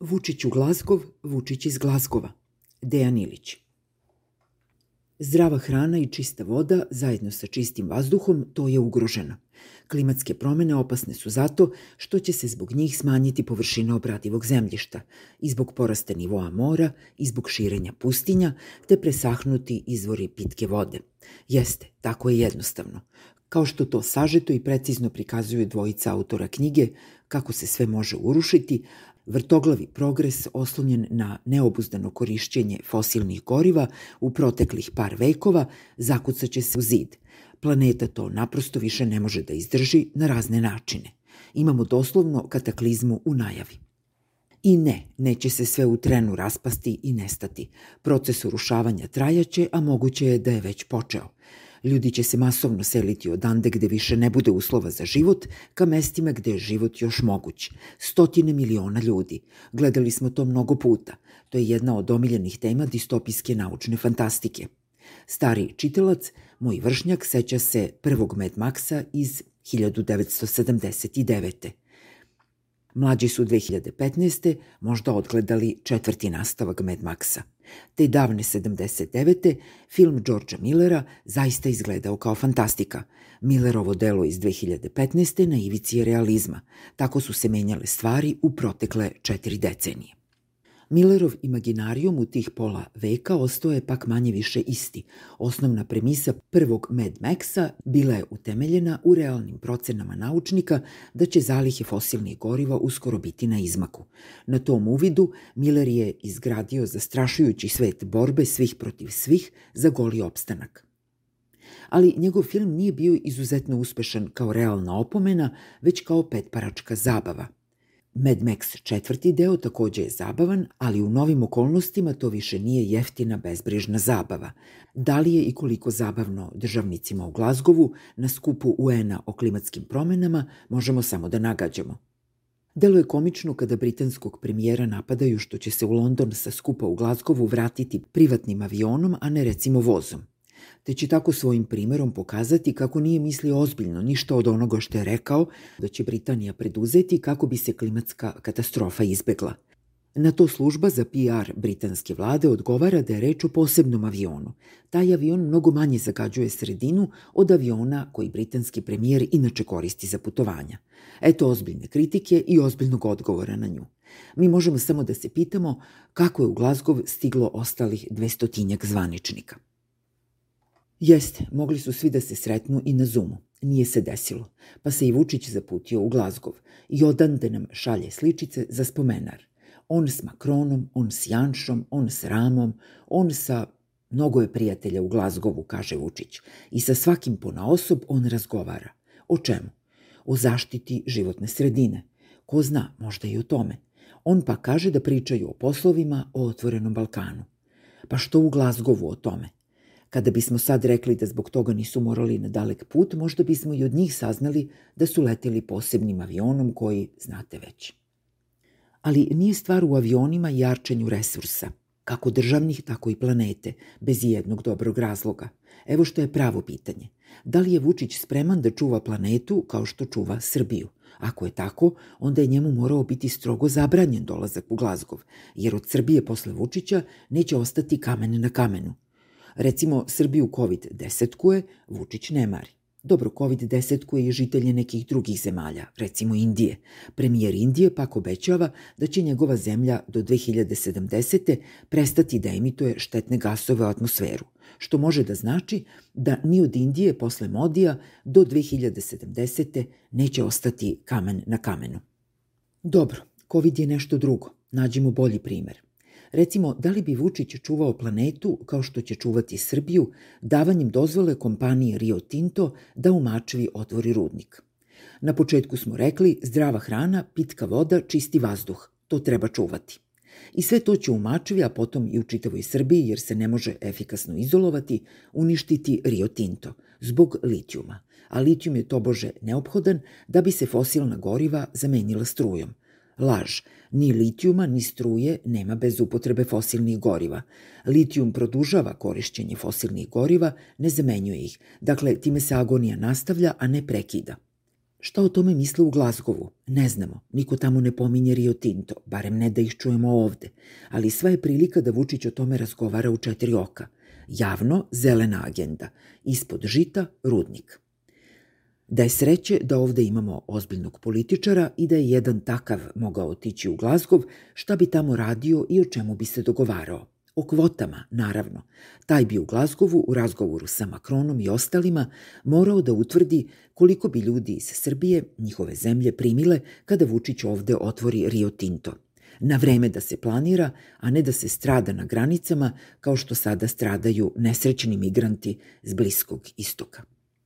Vučić u Glazgov, Vučić iz Glazgova. Dejan Ilić. Zdrava hrana i čista voda zajedno sa čistim vazduhom to je ugroženo. Klimatske promene opasne su zato što će se zbog njih smanjiti površina obradivog zemljišta i zbog porasta nivoa mora i zbog širenja pustinja te presahnuti izvori pitke vode. Jeste, tako je jednostavno. Kao što to sažeto i precizno prikazuju dvojica autora knjige Kako se sve može urušiti, vrtoglavi progres oslonjen na neobuzdano korišćenje fosilnih goriva u proteklih par vekova zakucaće se u zid. Planeta to naprosto više ne može da izdrži na razne načine. Imamo doslovno kataklizmu u najavi. I ne, neće se sve u trenu raspasti i nestati. Proces urušavanja trajaće, a moguće je da je već počeo. Ljudi će se masovno seliti odande gde više ne bude uslova za život ka mestima gde je život još moguć. Stotine miliona ljudi. Gledali smo to mnogo puta. To je jedna od omiljenih tema distopijske naučne fantastike. Stari čitalac, moj vršnjak, seća se prvog Mad Maxa iz 1979. Mlađi su 2015. možda odgledali četvrti nastavak Mad Maxa. Te davne 79. film Georgea Millera zaista izgledao kao fantastika. Millerovo delo iz 2015. na ivici je realizma. Tako su se menjale stvari u protekle četiri decenije. Millerov imaginarijum u tih pola veka ostao je pak manje više isti. Osnovna premisa prvog Mad Maxa bila je utemeljena u realnim procenama naučnika da će zalihe fosilnih goriva uskoro biti na izmaku. Na tom uvidu Miller je izgradio zastrašujući svet borbe svih protiv svih za goli opstanak ali njegov film nije bio izuzetno uspešan kao realna opomena, već kao petparačka zabava – Mad Max četvrti deo takođe je zabavan, ali u novim okolnostima to više nije jeftina bezbrižna zabava. Da li je i koliko zabavno državnicima u Glazgovu na skupu UN-a o klimatskim promenama možemo samo da nagađamo. Delo je komično kada britanskog premijera napadaju što će se u London sa skupa u Glazgovu vratiti privatnim avionom, a ne recimo vozom te će tako svojim primerom pokazati kako nije mislio ozbiljno ništa od onoga što je rekao da će Britanija preduzeti kako bi se klimatska katastrofa izbegla. Na to služba za PR britanske vlade odgovara da je reč o posebnom avionu. Taj avion mnogo manje zagađuje sredinu od aviona koji britanski premijer inače koristi za putovanja. Eto ozbiljne kritike i ozbiljnog odgovora na nju. Mi možemo samo da se pitamo kako je u Glazgov stiglo ostalih dvestotinjak zvaničnika. Jeste, mogli su svi da se sretnu i na Zumu. Nije se desilo, pa se i Vučić zaputio u Glazgov i odande nam šalje sličice za spomenar. On s Makronom, on s Janšom, on s Ramom, on sa... Mnogo je prijatelja u Glazgovu, kaže Vučić, i sa svakim pona osob on razgovara. O čemu? O zaštiti životne sredine. Ko zna, možda i o tome. On pa kaže da pričaju o poslovima o otvorenom Balkanu. Pa što u Glazgovu o tome? Kada bismo sad rekli da zbog toga nisu morali na dalek put, možda bismo i od njih saznali da su leteli posebnim avionom koji znate već. Ali nije stvar u avionima i jarčenju resursa, kako državnih, tako i planete, bez jednog dobrog razloga. Evo što je pravo pitanje. Da li je Vučić spreman da čuva planetu kao što čuva Srbiju? Ako je tako, onda je njemu morao biti strogo zabranjen dolazak u Glazgov, jer od Srbije posle Vučića neće ostati kamen na kamenu – Recimo, Srbiju COVID desetkuje, Vučić ne mari. Dobro, COVID desetkuje i žitelje nekih drugih zemalja, recimo Indije. Premijer Indije pak obećava da će njegova zemlja do 2070. prestati da emituje štetne gasove u atmosferu, što može da znači da ni od Indije posle Modija do 2070. neće ostati kamen na kamenu. Dobro, COVID je nešto drugo. Nađimo bolji primer. Recimo, da li bi Vučić čuvao planetu kao što će čuvati Srbiju davanjem dozvole kompaniji Rio Tinto da u Mačvi otvori rudnik? Na početku smo rekli zdrava hrana, pitka voda, čisti vazduh. To treba čuvati. I sve to će u Mačvi, a potom i u čitavoj Srbiji, jer se ne može efikasno izolovati, uništiti Rio Tinto zbog litijuma. A litijum je tobože neophodan da bi se fosilna goriva zamenila strujom. Laž. Ni litijuma, ni struje nema bez upotrebe fosilnih goriva. Litijum produžava korišćenje fosilnih goriva, ne zamenjuje ih. Dakle, time se agonija nastavlja, a ne prekida. Šta o tome misle u Glazgovu? Ne znamo. Niko tamo ne pominje Rio Tinto, barem ne da ih čujemo ovde. Ali sva je prilika da Vučić o tome razgovara u četiri oka. Javno, zelena agenda. Ispod žita, rudnik. Da je sreće da ovde imamo ozbiljnog političara i da je jedan takav mogao otići u Glazgov, šta bi tamo radio i o čemu bi se dogovarao. O kvotama, naravno. Taj bi u Glazgovu, u razgovoru sa Makronom i ostalima, morao da utvrdi koliko bi ljudi iz Srbije, njihove zemlje, primile kada Vučić ovde otvori Rio Tinto. Na vreme da se planira, a ne da se strada na granicama kao što sada stradaju nesrećni migranti z Bliskog istoka.